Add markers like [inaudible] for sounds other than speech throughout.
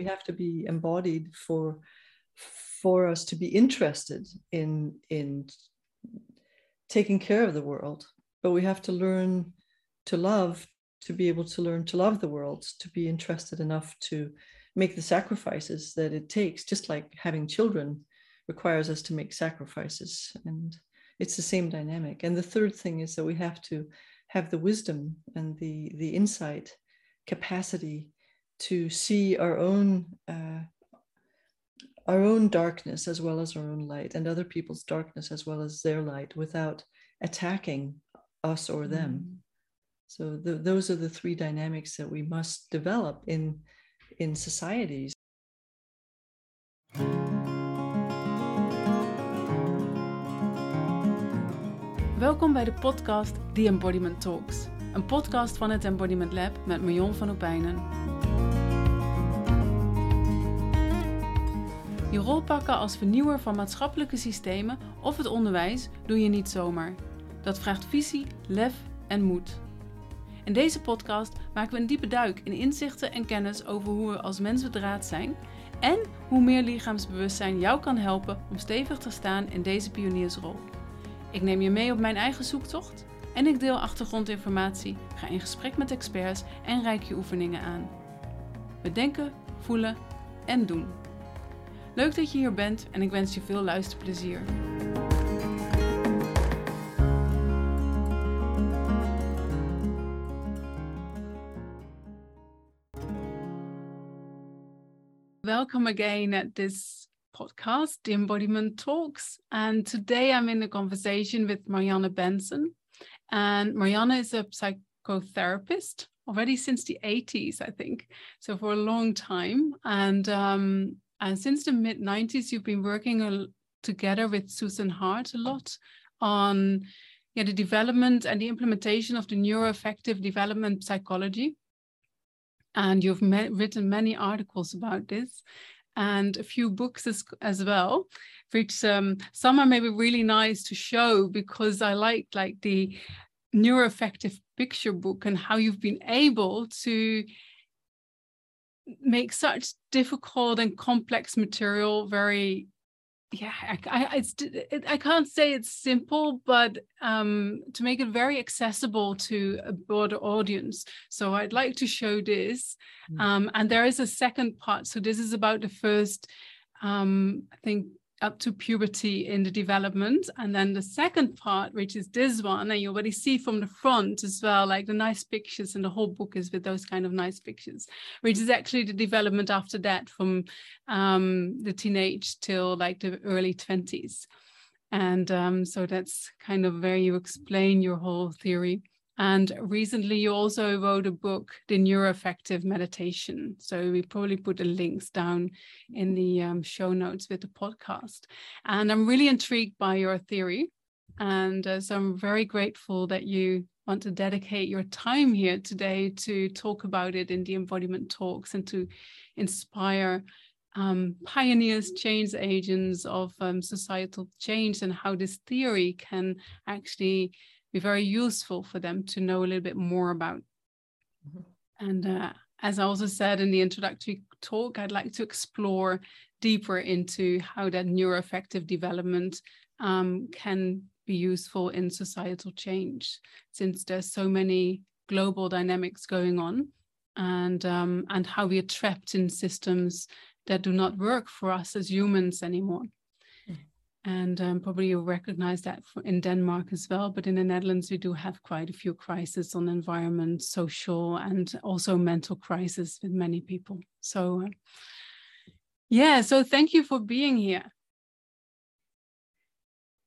we have to be embodied for for us to be interested in in taking care of the world. But we have to learn to love to be able to learn to love the world to be interested enough to make the sacrifices that it takes just like having children requires us to make sacrifices. And it's the same dynamic. And the third thing is that we have to have the wisdom and the the insight capacity to see our own uh, our own darkness as well as our own light and other people's darkness as well as their light without attacking us or them mm. so the, those are the three dynamics that we must develop in in societies Welkom bij de podcast The Embodiment Talks, een podcast van het Embodiment Lab met Marion van Opijnen. Je rol pakken als vernieuwer van maatschappelijke systemen of het onderwijs doe je niet zomaar. Dat vraagt visie, lef en moed. In deze podcast maken we een diepe duik in inzichten en kennis over hoe we als mens bedraad zijn en hoe meer lichaamsbewustzijn jou kan helpen om stevig te staan in deze pioniersrol. Ik neem je mee op mijn eigen zoektocht en ik deel achtergrondinformatie, ga in gesprek met experts en reik je oefeningen aan. Bedenken, voelen en doen. Leuk dat je hier bent en ik wens je veel luisterplezier. Welcome again at this podcast, The Embodiment Talks. And today I'm in a conversation with Marianne Bentzen. And Marianne is a psychotherapist already since the 80s, I think. So for a long time. And um, and since the mid 90s, you've been working together with Susan Hart a lot on yeah, the development and the implementation of the neuroaffective development psychology. And you've written many articles about this and a few books as, as well, which um, some are maybe really nice to show because I like like the neuroaffective picture book and how you've been able to make such difficult and complex material very yeah I, I, it's, I can't say it's simple but um, to make it very accessible to a broader audience so i'd like to show this mm. um, and there is a second part so this is about the first um, i think up to puberty in the development. And then the second part, which is this one, and you already see from the front as well, like the nice pictures, and the whole book is with those kind of nice pictures, which is actually the development after that from um, the teenage till like the early 20s. And um, so that's kind of where you explain your whole theory. And recently, you also wrote a book, The Neuroaffective Meditation. So we probably put the links down in the um, show notes with the podcast. And I'm really intrigued by your theory. And uh, so I'm very grateful that you want to dedicate your time here today to talk about it in the embodiment talks and to inspire um, pioneers, change agents of um, societal change, and how this theory can actually be very useful for them to know a little bit more about. Mm-hmm. And uh, as I also said in the introductory talk, I'd like to explore deeper into how that neuroaffective development um, can be useful in societal change, since there's so many global dynamics going on, and um, and how we are trapped in systems that do not work for us as humans anymore and um, probably you'll recognize that in Denmark as well. But in the Netherlands, we do have quite a few crises on environment, social, and also mental crisis with many people. So, uh, yeah, so thank you for being here.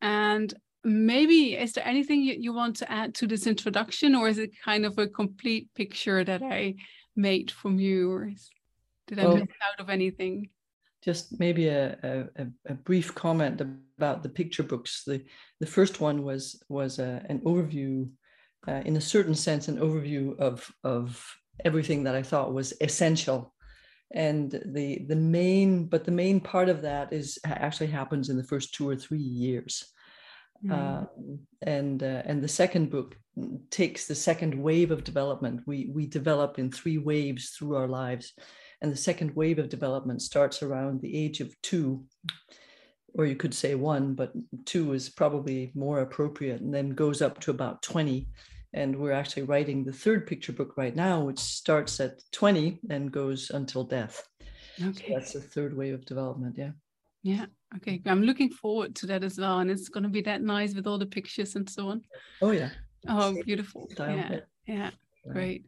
And maybe is there anything you, you want to add to this introduction, or is it kind of a complete picture that I made from you, or is, did I well, miss out of anything? Just maybe a, a, a, brief comment about the picture books. The, the first one was, was a, an overview, uh, in a certain sense, an overview of, of everything that I thought was essential. And the, the main, but the main part of that is actually happens in the first two or three years. Mm. Uh, and uh, and the second book takes the second wave of development. We we develop in three waves through our lives, and the second wave of development starts around the age of two or you could say one but two is probably more appropriate and then goes up to about 20 and we're actually writing the third picture book right now which starts at 20 and goes until death. Okay. so that's the third wave of development yeah. Yeah okay i'm looking forward to that as well and it's going to be that nice with all the pictures and so on. Oh yeah. Oh beautiful. Yeah yeah. great.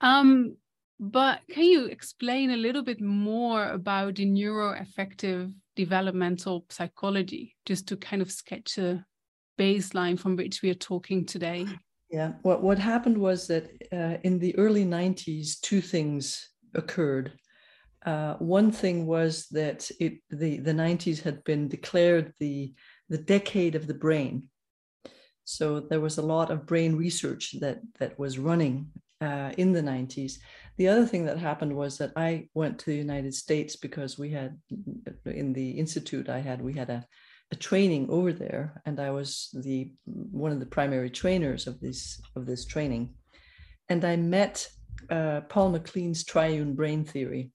Um but can you explain a little bit more about the neuroaffective developmental psychology just to kind of sketch a baseline from which we are talking today? Yeah what what happened was that uh, in the early 90s two things occurred. Uh, one thing was that it the the 90s had been declared the the decade of the brain. So there was a lot of brain research that that was running uh, in the 90s the other thing that happened was that i went to the united states because we had in the institute i had we had a, a training over there and i was the one of the primary trainers of this of this training. And i met uh, paul MacLean's triune brain theory.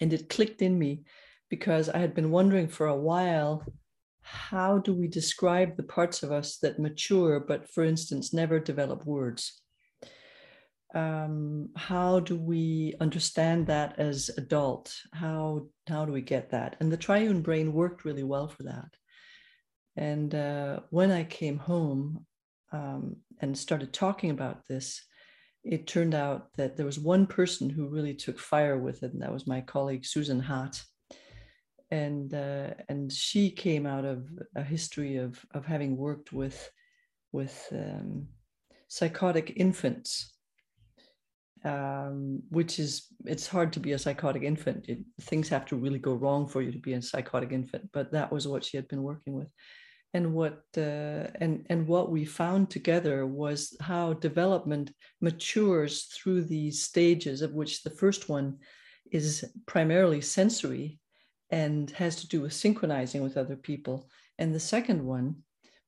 And it clicked in me because I had been wondering for a while how do we describe the parts of us that mature, but for instance, never develop words? Um, how do we understand that as adult? How, how do we get that? And the triune brain worked really well for that. And uh, when I came home um, and started talking about this, it turned out that there was one person who really took fire with it, and that was my colleague Susan Hart. And uh, and she came out of a history of of having worked with with um, psychotic infants, um, which is it's hard to be a psychotic infant. It, things have to really go wrong for you to be a psychotic infant. But that was what she had been working with and what uh, and and what we found together was how development matures through these stages of which the first one is primarily sensory and has to do with synchronizing with other people and the second one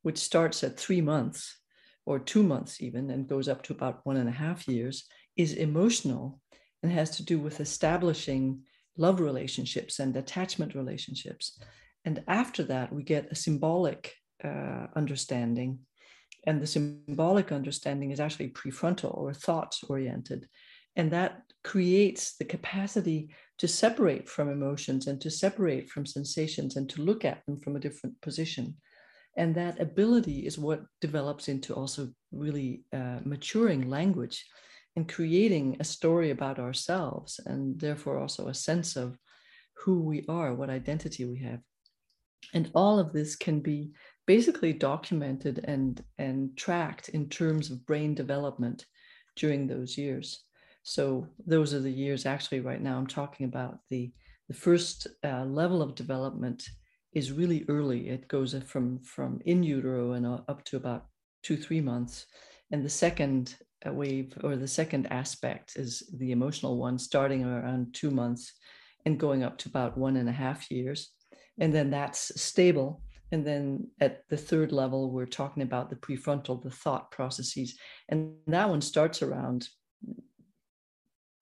which starts at three months or two months even and goes up to about one and a half years is emotional and has to do with establishing love relationships and attachment relationships and after that, we get a symbolic uh, understanding. And the symbolic understanding is actually prefrontal or thought oriented. And that creates the capacity to separate from emotions and to separate from sensations and to look at them from a different position. And that ability is what develops into also really uh, maturing language and creating a story about ourselves and therefore also a sense of who we are, what identity we have. And all of this can be basically documented and, and tracked in terms of brain development during those years. So those are the years actually right now I'm talking about the, the first uh, level of development is really early. It goes from, from in utero and up to about two, three months. And the second uh, wave or the second aspect is the emotional one starting around two months and going up to about one and a half years. And then that's stable. And then at the third level we're talking about the prefrontal the thought processes. And that one starts around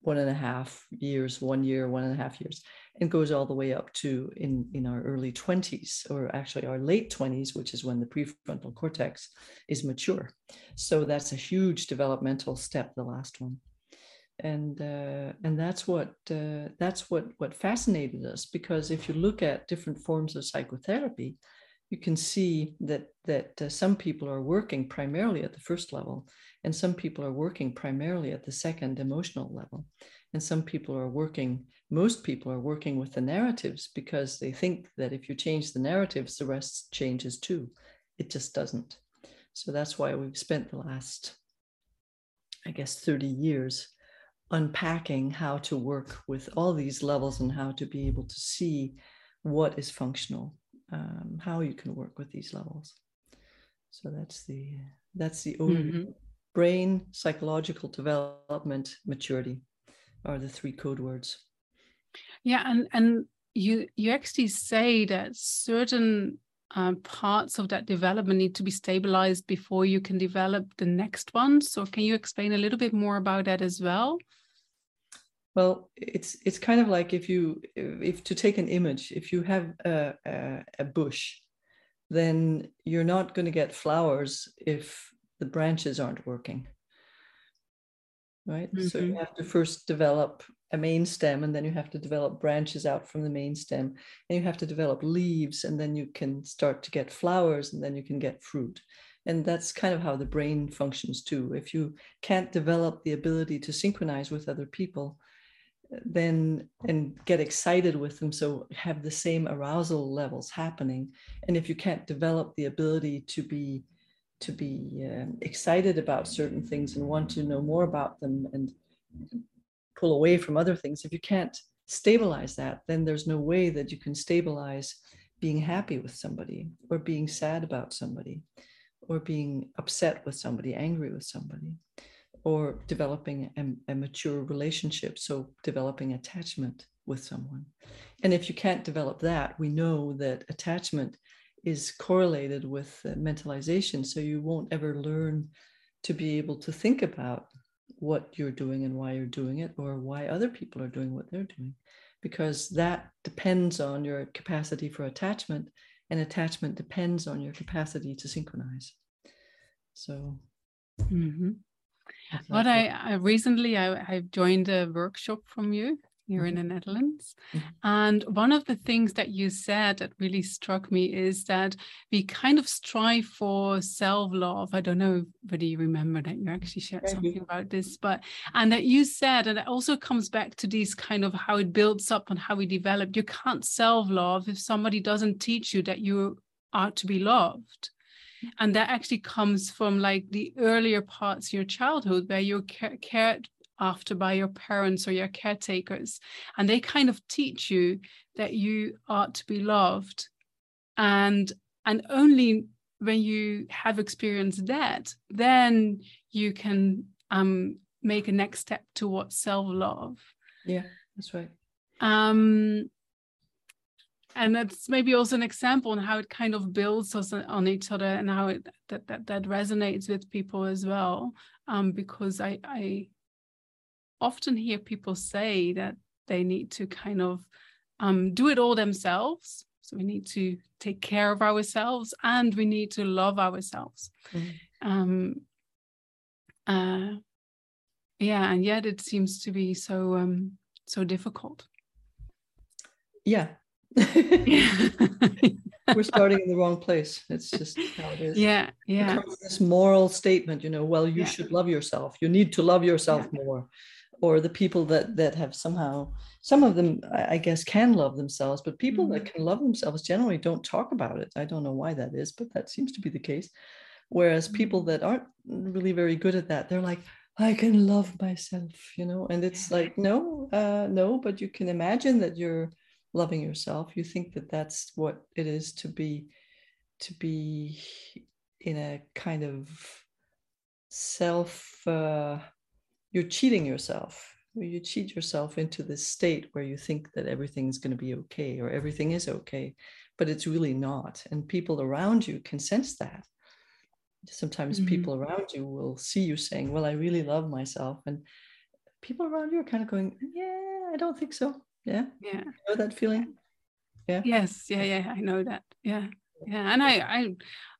one and a half years one year one and a half years and goes all the way up to in in our early 20s or actually our late 20s which is when the prefrontal cortex is mature. So that's a huge developmental step the last one. And uh, and that's what uh, that's what what fascinated us because if you look at different forms of psychotherapy you can see that that uh, some people are working primarily at the first level and some people are working primarily at the second emotional level. And some people are working most people are working with the narratives because they think that if you change the narratives the rest changes too it just doesn't so that's why we've spent the last i guess 30 years unpacking how to work with all these levels and how to be able to see what is functional, um, how you can work with these levels. So that's the that's the mm-hmm. brain, psychological development, maturity are the three code words. Yeah, and and you you actually say that certain uh, parts of that development need to be stabilized before you can develop the next one. So can you explain a little bit more about that as well? Well, it's it's kind of like if you if to take an image, if you have a, a, a bush, then you're not going to get flowers if the branches aren't working. Right. Mm-hmm. So you mm-hmm. have to first develop a main stem and then you have to develop branches out from the main stem. And you have to develop leaves and then you can start to get flowers and then you can get fruit. And that's kind of how the brain functions too. If you can't develop the ability to synchronize with other people then and get excited with them so have the same arousal levels happening. And if you can't develop the ability to be to be um, excited about certain things and want to know more about them and pull away from other things if you can't stabilize that then there's no way that you can stabilize being happy with somebody or being sad about somebody or being upset with somebody angry with somebody or developing a, a, mature relationship, so developing attachment with someone. And if you can't develop that, we know that attachment is correlated with mentalization. So you won't ever learn to be able to think about what you're doing and why you're doing it, or why other people are doing what they're doing, because that depends on your capacity for attachment, and attachment depends on your capacity to synchronize. So. Mm-hmm. What I, I recently I, I joined a workshop from you here in mm-hmm. the Netherlands. Mm-hmm. And one of the things that you said that really struck me is that we kind of strive for self love. I don't know whether you remember that you actually shared something about this, but and that you said, and it also comes back to these kind of how it builds up and how we develop. You can't self love if somebody doesn't teach you that you are to be loved and that actually comes from like the earlier parts of your childhood where you're cared after by your parents or your caretakers and they kind of teach you that you ought to be loved. And and only when you have experienced that then you can um make a next step towards self-love. Yeah that's right. Um and that's maybe also an example on how it kind of builds us on each other and how it that that, that resonates with people as well. Um, because I, I often hear people say that they need to kind of um, do it all themselves so we need to take care of ourselves and we need to love ourselves mm. um, uh, yeah and yet it seems to be so um, so difficult yeah [laughs] we're starting in the wrong place. It's just how it is. Yeah, yeah. This moral statement, you know, well, you yeah. should love yourself. You need to love yourself yeah. more. Or the people that that have somehow, some of them, I guess, can love themselves, but people mm-hmm. that can love themselves generally don't talk about it. I don't know why that is, but that seems to be the case. Whereas people mm-hmm. that aren't really very good at that, they're like, I can love myself, you know, and it's like, no, uh, no, but you can imagine that you're loving yourself you think that that's what it is to be to be in a kind of self uh, you're cheating yourself you cheat yourself into this state where you think that everything is going to be okay or everything is okay but it's really not. And people around you can sense that. Sometimes mm-hmm. people around you will see you saying well i really love myself and people around you are kind of going yeah i don't think so. Yeah? Yeah. You know that feeling? Yeah? Yes. Yeah yeah. i know that. Yeah. Yeah and i i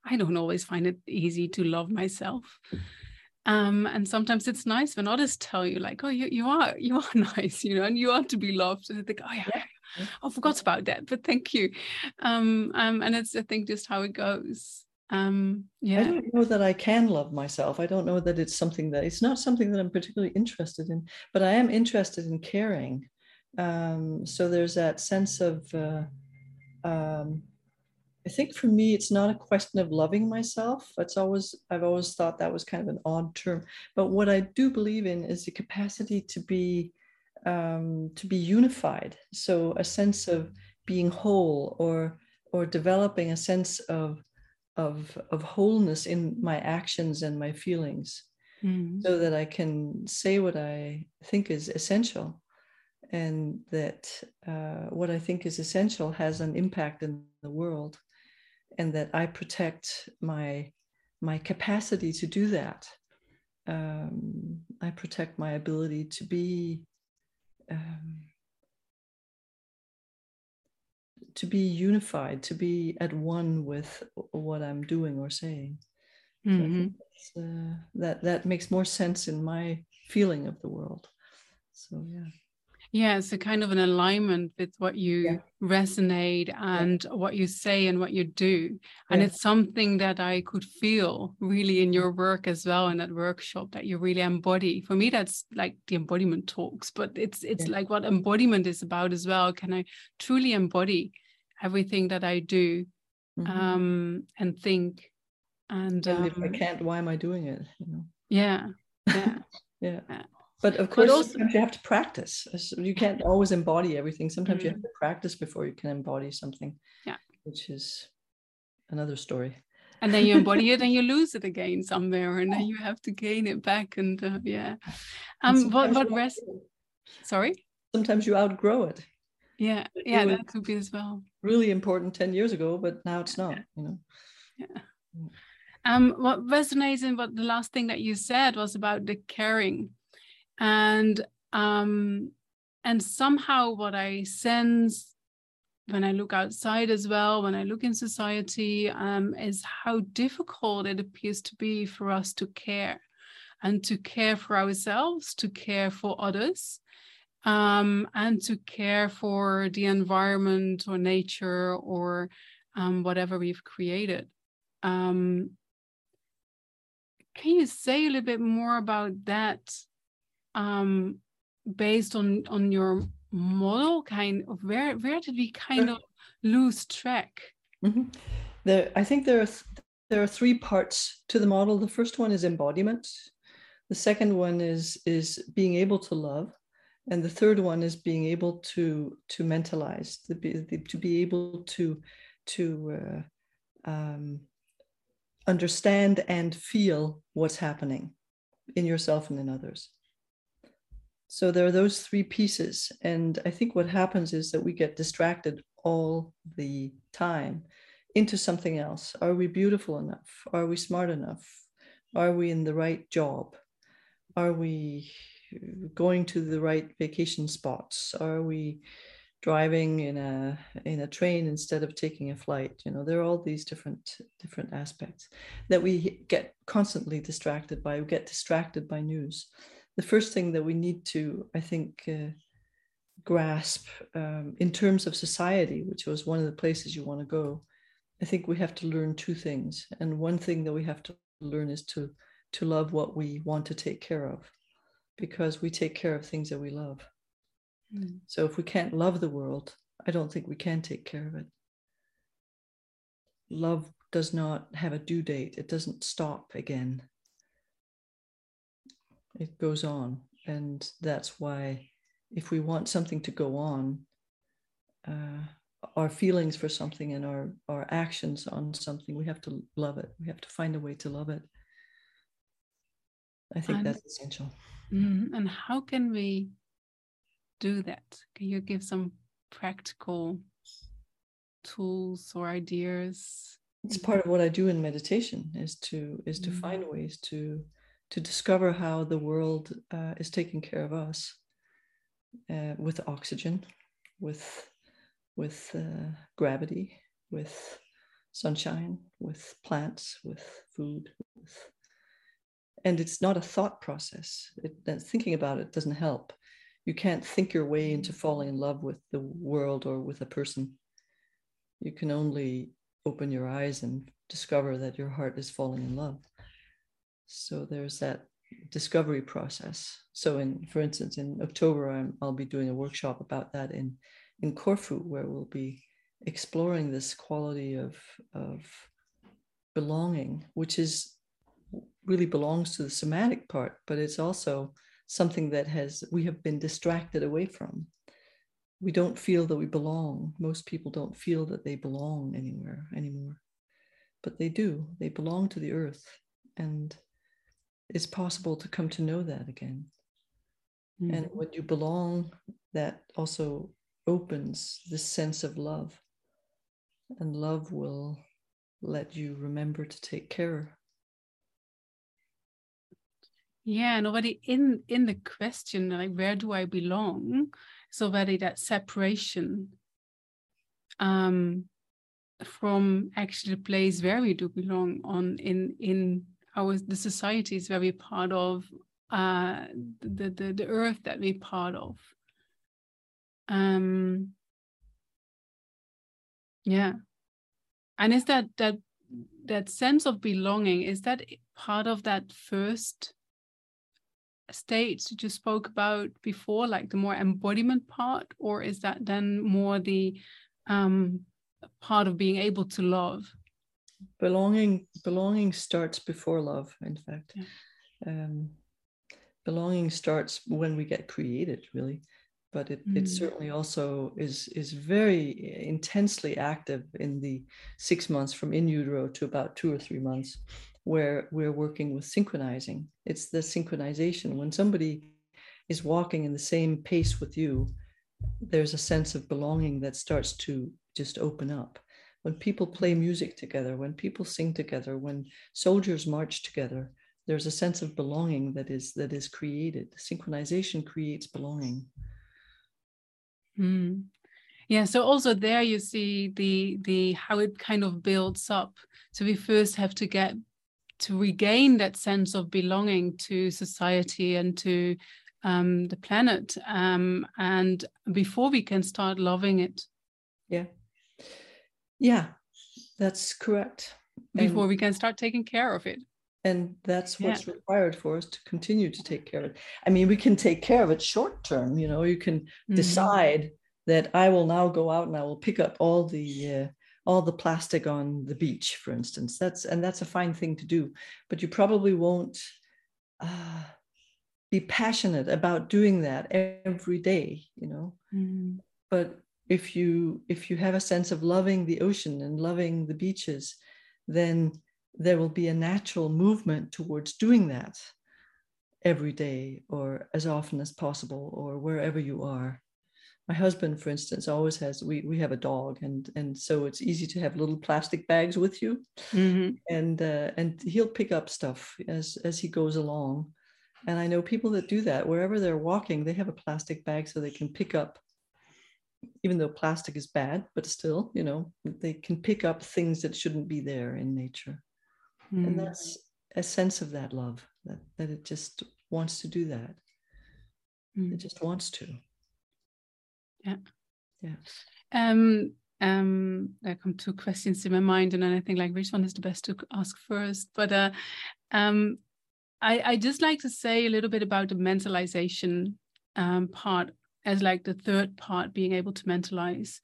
i don't always find it easy to love myself um and sometimes it's nice when others tell you like oh you, you are you are [laughs] nice you know and you are to be loved and I think oh yeah, yeah. I forgot about that but thank you. Um um and it's i think just how it goes. Um yeah. i don't know that i can love myself. I don't know that it's something that it's not something that i'm particularly interested in but i am interested in caring. Um, so there's that sense of, uh, um, I think for me, it's not a question of loving myself. It's always, I've always thought that was kind of an odd term. But what I do believe in is the capacity to be, um, to be unified. So a sense of being whole or, or developing a sense of, of, of wholeness in my actions and my feelings. Mm. So that I can say what I think is essential and that uh, what I think is essential has an impact in the world, and that I protect my my capacity to do that. Um, I protect my ability to be um, to be unified, to be at one with what I'm doing or saying. Mm-hmm. So uh, that that makes more sense in my feeling of the world. So yeah. Yeah, it's a kind of an alignment with what you yeah. resonate and yeah. what you say and what you do. And yeah. it's something that I could feel really in your work as well in that workshop that you really embody. For me, that's like the embodiment talks, but it's it's like what embodiment is about as well. Can I truly embody everything that I do mm-hmm. um, and think? And, and um, if I um, can't, why am I doing it? You know? Yeah. Yeah. [laughs] yeah. But of course, but also, sometimes you have to practice. You can't always embody everything. Sometimes mm-hmm. you have mm. to practice before you can embody something. Yeah. Which is another story. And then you embody it [laughs] and you lose it again somewhere, and then you have to gain it back. And uh, yeah. Um. What? What rest? Sorry. Sometimes you outgrow it. Yeah. Yeah. That could be as well. Really important ten years ago, but now it's not. You know. Yeah. Mm. Um. What resonates in what the last thing that you said was about the caring and um and somehow what i sense when i look outside as well when i look in society um, is how difficult it appears to be for us to care and to care for ourselves to care for others um, and to care for the environment or nature or um, whatever we've created. Um, can you say a little bit more about that um, based on on your model kind of where where did we kind of lose track? Mm-hmm. there i think there are th- there are three parts to the model. The first one is embodiment. The second one is is being able to love. And the third one is being able to to mentalize to be, to be able to to uh, um, understand and feel what's happening in yourself and in others so there are those three pieces. And I think what happens is that we get distracted all the time into something else. Are we beautiful enough? Are we smart enough? Are we in the right job? Are we going to the right vacation spots? Are we driving in a in a train instead of taking a flight? You know, there are all these different different aspects that we get constantly distracted by. We get distracted by news the first thing that we need to, I think, uh, grasp um, in terms of society, which was one of the places you want to go, I think we have to learn two things. And one thing that we have to learn is to to love what we want to take care of, because we take care of things that we love. Mm. So if we can't love the world, I don't think we can take care of it. Love does not have a due date. It doesn't stop again it goes on. And that's why if we want something to go on uh, our feelings for something and our our actions on something we have to love it. We have to find a way to love it. I think and, that's essential. Mm-hmm. and how can we do that? Can you give some practical tools or ideas? It's part of what i do in meditation is to is to mm-hmm. find ways to to discover how the world uh, is taking care of us uh, with oxygen, with with uh, gravity, with sunshine, with plants, with food, with, and it's not a thought process. It, thinking about it doesn't help. You can't think your way into falling in love with the world or with a person. You can only open your eyes and discover that your heart is falling in love so there's that discovery process. So in for instance in october i will be doing a workshop about that in in corfu where we'll be exploring this quality of of belonging which is really belongs to the somatic part but it's also something that has we have been distracted away from. We don't feel that we belong. Most people don't feel that they belong anywhere anymore. But they do. They belong to the earth. And it's possible to come to know that again. Mm-hmm. And when you belong, that also opens this sense of love. And love will let you remember to take care. yeah and already in in the question like where do i belong is already that separation um from actually the place where we do belong on in in our the society is very part of uh the the, the earth that we're part of. Um yeah. And is that that that sense of belonging is that part of that first state you spoke about before like the more embodiment part or is that then more the um part of being able to love belonging belonging starts before love in fact. Yeah. um belonging starts when we get created really. But it, mm. it certainly also is is very intensely active in the six months from in utero to about two or three months where we're working with synchronizing. It's the synchronization. When somebody is walking in the same pace with you there's a sense of belonging that starts to just open up when people play music together when people sing together when soldiers march together there's a sense of belonging that is that is created synchronization creates belonging Mm. Yeah. So also there you see the the how it kind of builds up. So we first have to get to regain that sense of belonging to society and to um, the planet, um, and before we can start loving it. Yeah. Yeah, that's correct. Before and, we can start taking care of it. And that's what's yeah. required for us to continue to take care of it. I mean, we can take care of it short term. You know, you can mm-hmm. decide that I will now go out and I will pick up all the uh, all the plastic on the beach, for instance. That's and that's a fine thing to do, but you probably won't uh, be passionate about doing that every day. You know, mm-hmm. but if you if you have a sense of loving the ocean and loving the beaches, then there will be a natural movement towards doing that every day or as often as possible or wherever you are. My husband for instance always has we we have a dog and and so it's easy to have little plastic bags with you. Mm-hmm. and uh, and he'll pick up stuff as as he goes along. And i know people that do that wherever they're walking they have a plastic bag so they can pick up even though plastic is bad but still you know they can pick up things that shouldn't be there in nature. Mm. and that's a sense of that love that, that it just wants to do that. Mm. it just wants to. Yeah. Yeah. Um um there come two questions in my mind and then i think like which one is the best to ask first? But uh um i i just like to say a little bit about the mentalization um part as like the third part being able to mentalize.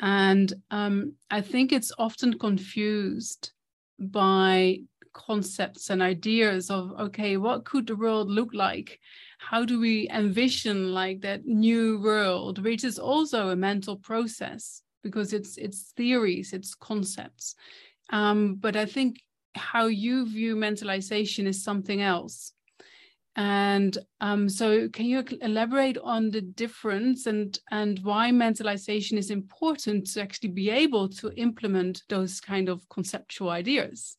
And um i think it's often confused by concepts and ideas of okay what could the world look like? How do we envision like that new world which is also a mental process because it's it's theories it's concepts. Um, but i think how you view mentalization is something else and um, so can you elaborate on the difference and and why mentalization is important to actually be able to implement those kind of conceptual ideas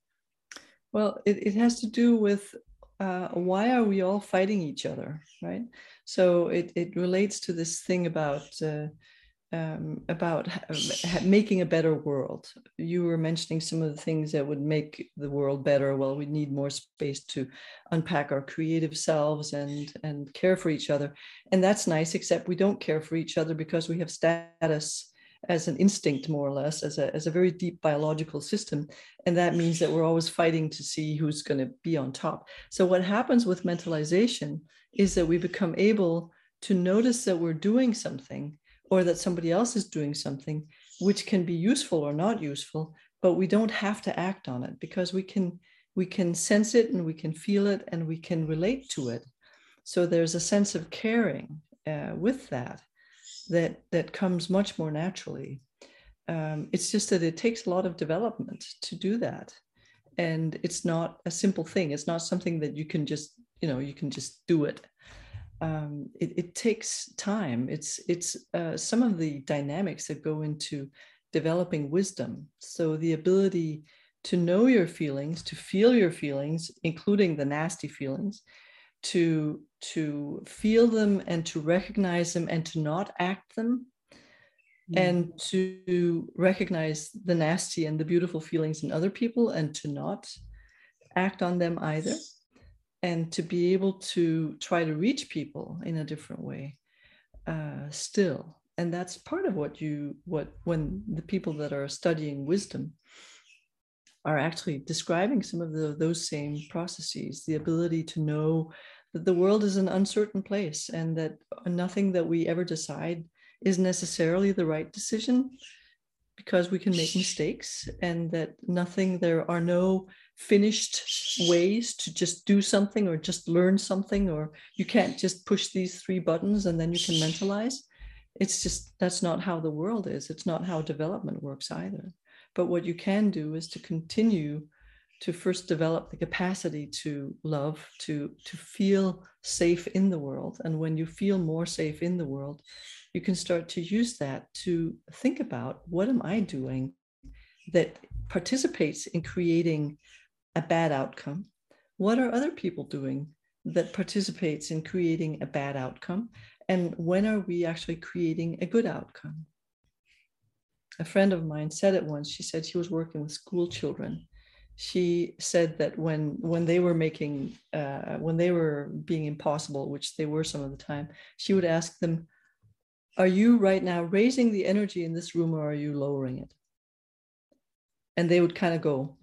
well, it, it has to do with uh, why are we all fighting each other, right? So it, it relates to this thing about uh, um, about making a better world. You were mentioning some of the things that would make the world better. Well, we need more space to unpack our creative selves and and care for each other, and that's nice. Except we don't care for each other because we have status as an instinct, more or less, as a, as a very deep biological system. And that means that we're always fighting to see who's going to be on top. So, what happens with mentalization is that we become able to notice that we're doing something or that somebody else is doing something which can be useful or not useful but we don't have to act on it because we can we can sense it and we can feel it and we can relate to it so there's a sense of caring uh, with that that that comes much more naturally. Um, it's just that it takes a lot of development to do that, and it's not a simple thing. It's not something that you can just you know you can just do it. Um, it, it, takes time. It's it's uh, some of the dynamics that go into developing wisdom. So the ability to know your feelings, to feel your feelings, including the nasty feelings, to to feel them and to recognize them and to not act them mm. and to recognize the nasty and the beautiful feelings in other people and to not act on them either and to be able to try to reach people in a different way uh, still. And that's part of what you what when the people that are studying wisdom are actually describing some of the, those same processes the ability to know that the world is an uncertain place and that nothing that we ever decide is necessarily the right decision because we can make mistakes and that nothing there are no finished ways to just do something or just learn something or you can't just push these three buttons and then you can mentalize. It's just that's not how the world is. It's not how development works either. But what you can do is to continue to first develop the capacity to love to to feel safe in the world. And when you feel more safe in the world you can start to use that to think about what am i doing that participates in creating a bad outcome. What are other people doing that participates in creating a bad outcome? And when are we actually creating a good outcome? A friend of mine said it once. She said she was working with school children. She said that when when they were making uh, when they were being impossible which they were some of the time she would ask them are you right now raising the energy in this room or are you lowering it? And they would kind of go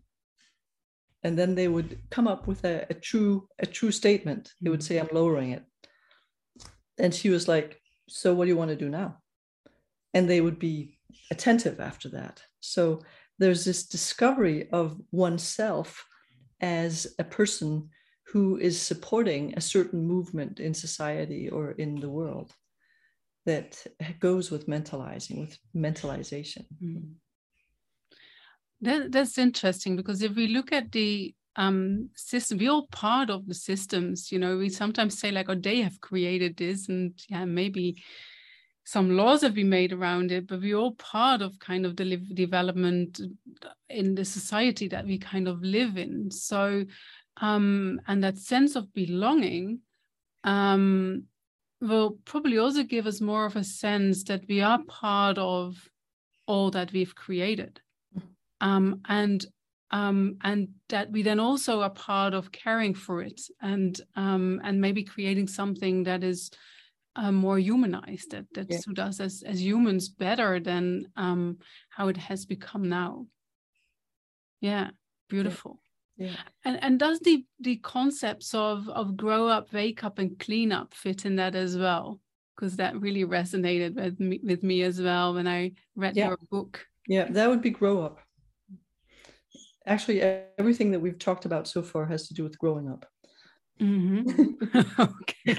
and then they would come up with a, a true a true statement. They would mm-hmm. say i'm lowering it. And she was like so what do you want to do now? And they would be attentive after that. So there's this discovery of oneself as a person who is supporting a certain movement in society or in the world that goes with mentalizing with mentalization. Mm. That, that's interesting because if we look at the um system we're all part of the systems you know we sometimes say like oh they have created this and yeah maybe some laws have been made around it but we're all part of kind of the development in the society that we kind of live in so um and that sense of belonging um will probably also give us more of a sense that we are part of all that we've created. Um, and um, and that we then also are part of caring for it and um, and maybe creating something that is uh, more humanized that that yeah. suits us as, as humans better than um, how it has become now yeah beautiful yeah. yeah. And and does the the concepts of of grow up, wake up, and clean up fit in that as well? Because that really resonated with me with me as well when I read yeah. your book. Yeah, that would be grow up actually everything that we've talked about so far has to do with growing up. Mm-hmm. [laughs] okay.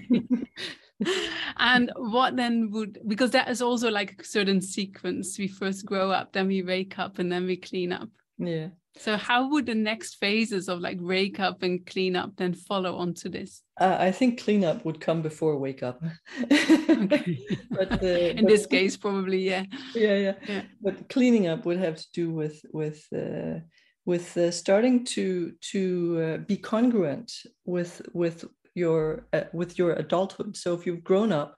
And what then would because that is also like a certain sequence. We first grow up then we wake up and then we clean up. Yeah. So how would the next phases of like wake up and clean up then follow onto this? Uh, i think clean up would come before wake up. [laughs] But uh, [laughs] in but, this case probably yeah. yeah yeah. Yeah. But cleaning up would have to do with with uh, with uh, starting to to uh, be congruent with with your uh, with your adulthood. So if you've grown up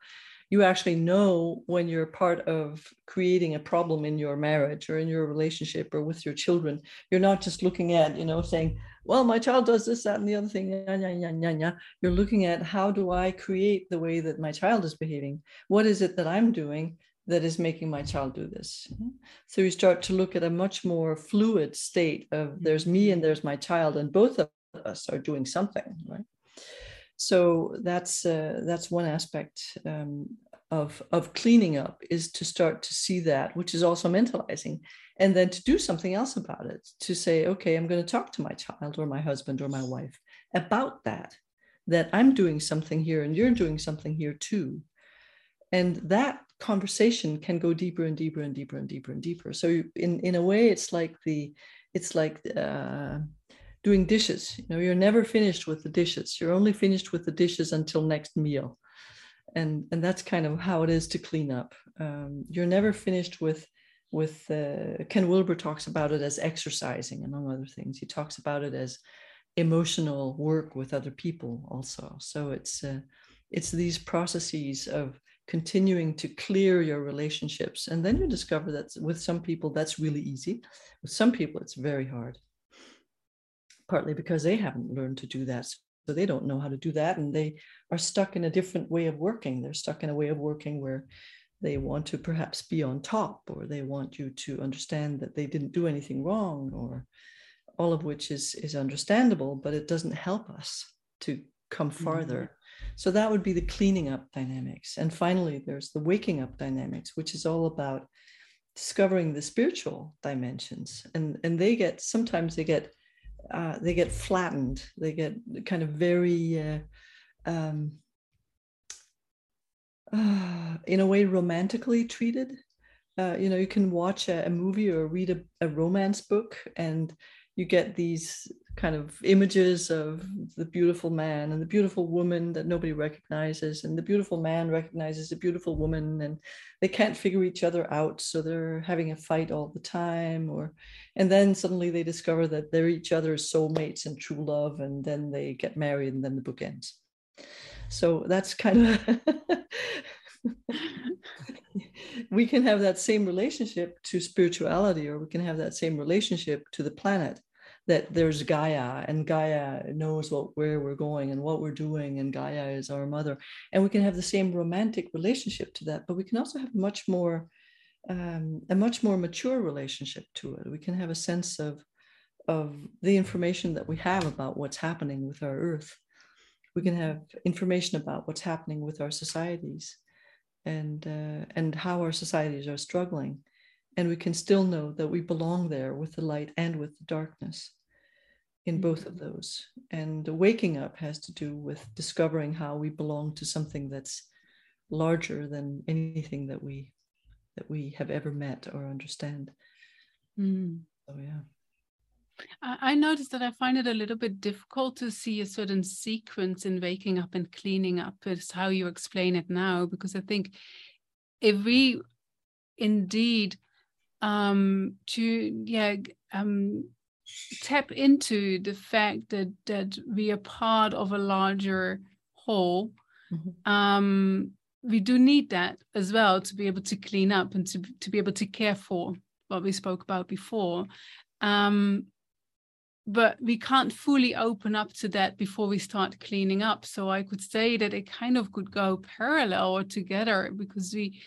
you actually know when you're part of creating a problem in your marriage or in your relationship or with your children. You're not just looking at you know saying well my child does this that and the other thing. Yeah, yeah, yeah, yeah. you're looking at how do i create the way that my child is behaving? What is it that i'm doing that is making my child do this. So you start to look at a much more fluid state of there's me and there's my child, and both of us are doing something, right? So that's uh, that's one aspect um, of of cleaning up is to start to see that, which is also mentalizing, and then to do something else about it. To say, okay, I'm going to talk to my child or my husband or my wife about that. That I'm doing something here and you're doing something here too, and that conversation can go deeper and deeper and deeper and deeper and deeper. So in in a way it's like the it's like uh, doing dishes. You know you're never finished with the dishes. You're only finished with the dishes until next meal. And and that's kind of how it is to clean up. Um, you're never finished with with uh, ken wilber talks about it as exercising among other things. He talks about it as emotional work with other people also. So it's uh, it's these processes of continuing to clear your relationships and then you discover that with some people that's really easy. With some people it's very hard. Partly because they haven't learned to do that so they don't know how to do that and they are stuck in a different way of working. They're stuck in a way of working where they want to perhaps be on top or they want you to understand that they didn't do anything wrong or all of which is is understandable but it doesn't help us to come farther mm-hmm. So that would be the cleaning up dynamics. And finally there's the waking up dynamics which is all about discovering the spiritual dimensions. And and they get sometimes they get uh, they get flattened. They get kind of very uh, um, uh, in a way romantically treated. Uh, you know you can watch a, a movie or read a, a romance book and you get these kind of images of the beautiful man and the beautiful woman that nobody recognizes and the beautiful man recognizes a beautiful woman and they can't figure each other out so they're having a fight all the time or and then suddenly they discover that they're each other's soulmates and true love and then they get married and then the book ends. So that's kind of [laughs] we can have that same relationship to spirituality or we can have that same relationship to the planet that there's gaia and gaia knows what where we're going and what we're doing and gaia is our mother. And we can have the same romantic relationship to that but we can also have much more um, a much more mature relationship to it. We can have a sense of of the information that we have about what's happening with our earth. We can have information about what's happening with our societies and uh, and how our societies are struggling and we can still know that we belong there with the light and with the darkness in both of mm-hmm. those and the waking up has to do with discovering how we belong to something that's larger than anything that we that we have ever met or understand mm. so yeah I noticed that I find it a little bit difficult to see a certain sequence in waking up and cleaning up. Is how you explain it now, because I think if we indeed um, to yeah um, tap into the fact that that we are part of a larger whole, mm-hmm. um, we do need that as well to be able to clean up and to to be able to care for what we spoke about before. Um, but we can't fully open up to that before we start cleaning up so i could say that it kind of could go parallel or together because we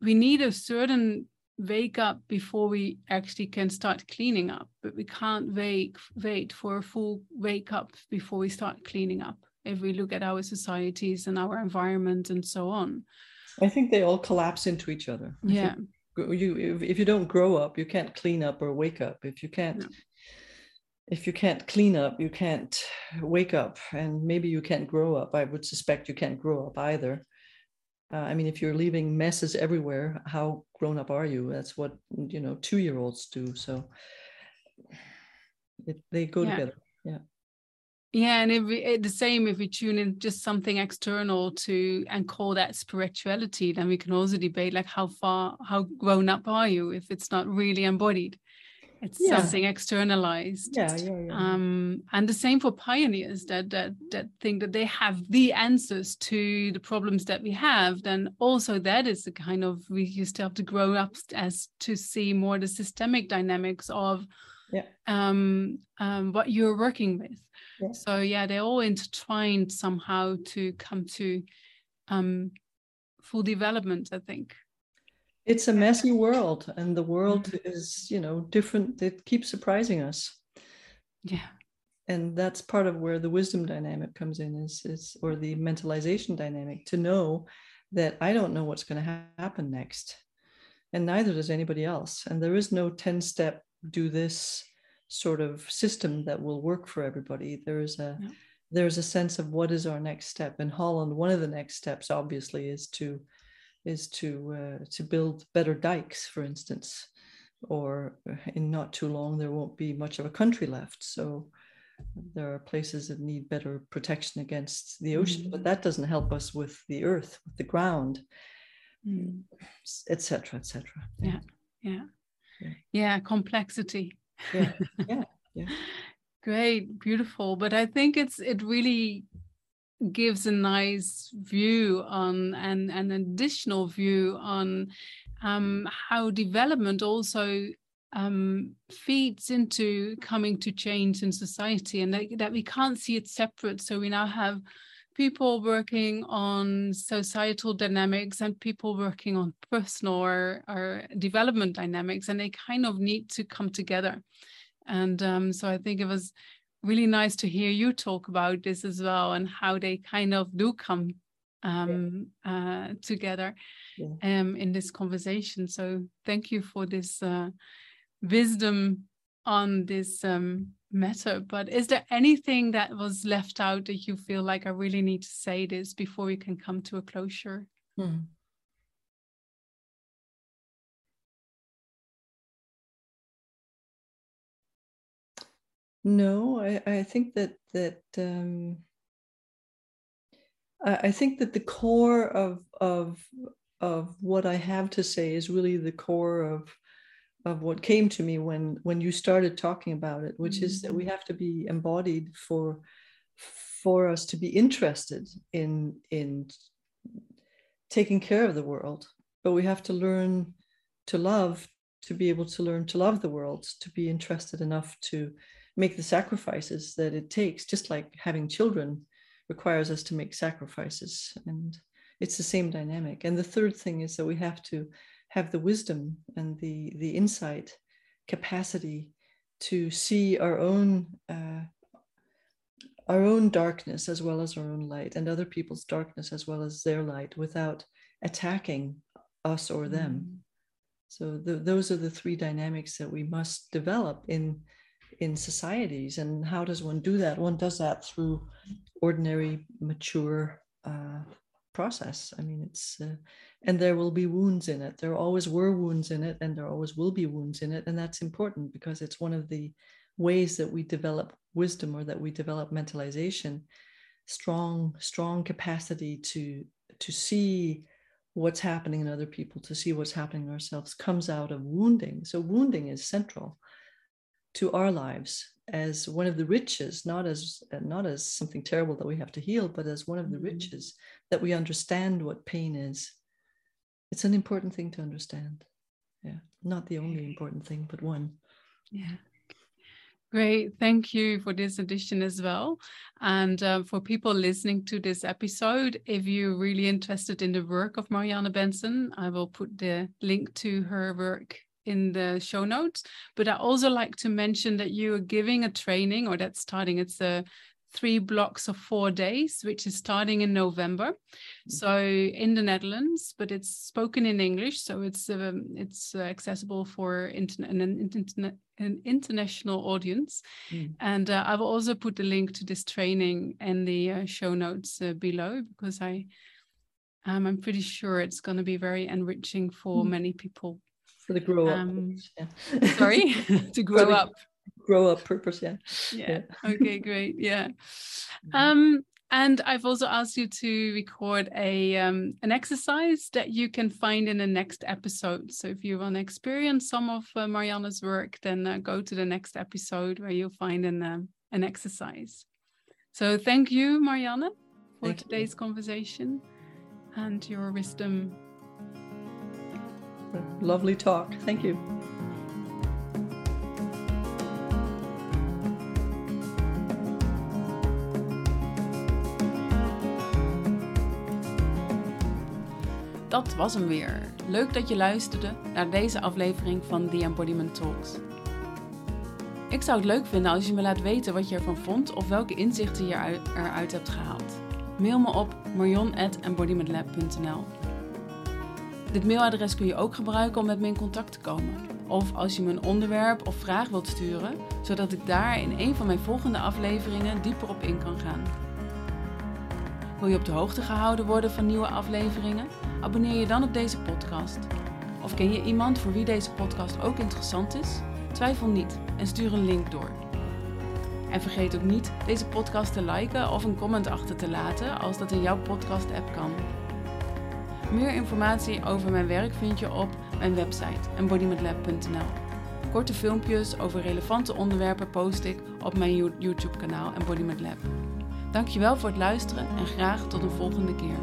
we need a certain wake up before we actually can start cleaning up but we can't wait wait for a full wake up before we start cleaning up. If we look at our societies and our environment and so on. I think they all collapse into each other. Yeah. you if, if you don't grow up you can't clean up or wake up. If you can't if you can't clean up, you can't wake up, and maybe you can't grow up. I would suspect you can't grow up either. Uh, I mean, if you're leaving messes everywhere, how grown up are you? That's what you know two year olds do. So it, they go yeah. together. Yeah. Yeah, and if we, eh, the same if we tune in just something external to and call that spirituality, then we can also debate like how far, how grown up are you if it's not really embodied it's yeah. something externalized yeah, yeah, yeah. Um, and the same for pioneers that that that think that they have the answers to the problems that we have then also that is the kind of we used to have to grow up as to see more the systemic dynamics of yeah. um, um, what you're working with yeah. so yeah they're all intertwined somehow to come to um, full development i think it's a messy world and the world mm-hmm. is you know different it keeps surprising us. Yeah. And that's part of where the wisdom dynamic comes in is is or the mentalization dynamic to know that i don't know what's going to ha- happen next and neither does anybody else. And there is no 10 step do this sort of system that will work for everybody. There is a yeah. there's a sense of what is our next step in holland one of the next steps obviously is to is to uh, to build better dikes, for instance, or in not too long there won't be much of a country left. So there are places that need better protection against the ocean, mm. but that doesn't help us with the earth, with the ground, etc., etc. Yeah. yeah, yeah, yeah, complexity. Yeah, [laughs] yeah, yeah. great beautiful but i think it's it really gives a nice view on and an additional view on um, how development also um, feeds into coming to change in society and that, that we can't see it separate. So we now have people working on societal dynamics and people working on personal or, or development dynamics, and they kind of need to come together. And um, so I think it was really nice to hear you talk about this as well and how they kind of do come um, yeah. uh, together yeah. um, in this conversation. So thank you for this uh, wisdom on this um, matter. But is there anything that was left out that you feel like I really need to say this before we can come to a closure? Hmm. No, I, I think that that um, I, I think that the core of of of what I have to say is really the core of of what came to me when when you started talking about it, which mm-hmm. is that we mm-hmm. have to be embodied for for us to be interested in in taking care of the world, but we have to learn to love to be able to learn to love the world, to be interested enough to make the sacrifices that it takes, just like having children requires us to make sacrifices. And it's the same dynamic. And the third thing is that we have to have the wisdom and the, the insight capacity to see our own uh, our own darkness as well as our own light and other people's darkness as well as their light without attacking us or them mm. so the, those are the three dynamics that we must develop in in societies. And how does one do that? One does that through ordinary, mature uh, process. I mean, it's, uh, and there will be wounds in it. There always were wounds in it, and there always will be wounds in it. And that's important because it's one of the ways that we develop wisdom or that we develop mentalization strong strong capacity to to see what's happening in other people to see what's happening in ourselves comes out of wounding so wounding is central to our lives as one of the riches not as not as something terrible that we have to heal but as one of the mm-hmm. riches that we understand what pain is it's an important thing to understand yeah not the only important thing but one yeah Great. Thank you for this addition as well. And uh, for people listening to this episode, if you're really interested in the work of Marianne Bentzen, I will put the link to her work in the show notes. But I also like to mention that you are giving a training, or that's starting. It's a three blocks of four days, which is starting in November. Mm-hmm. So in the Netherlands, but it's spoken in English, so it's um, it's uh, accessible for internet an, internet an international audience. Mm. And uh, I will also put the link to this training in the uh, show notes uh, below because I. Um, I'm pretty sure it's going to be very enriching for mm. many people for the grow up. Um, yeah. sorry, [laughs] [laughs] to grow up. Grow up purpose, yeah. yeah. yeah. okay, great. Yeah. [laughs] Um, and I've also asked you to record a um, an exercise that you can find in the next episode. So if you want to experience some of uh, Marianne's work, then uh, go to the next episode where you'll find an um, an exercise. So thank you, Marianne, for thank today's you. conversation and your wisdom lovely talk. Thank you. Dat was hem weer. Leuk dat je luisterde naar deze aflevering van The Embodiment Talks. Ik zou het leuk vinden als je me laat weten wat je ervan vond of welke inzichten je eruit hebt gehaald. Mail me op marion.embodimentlab.nl dit mailadres kun je ook gebruiken om met me in contact te komen. Of als je me een onderwerp of vraag wilt sturen, zodat ik daar in een van mijn volgende afleveringen dieper op in kan gaan. Wil je op de hoogte gehouden worden van nieuwe afleveringen? Abonneer je dan op deze podcast. Of ken je iemand voor wie deze podcast ook interessant is? Twijfel niet en stuur een link door. En vergeet ook niet deze podcast te liken of een comment achter te laten als dat in jouw podcast-app kan. Meer informatie over mijn werk vind je op mijn website embodimentlab.nl. Korte filmpjes over relevante onderwerpen post ik op mijn YouTube kanaal Embodiment Lab. Dankjewel voor het luisteren en graag tot een volgende keer.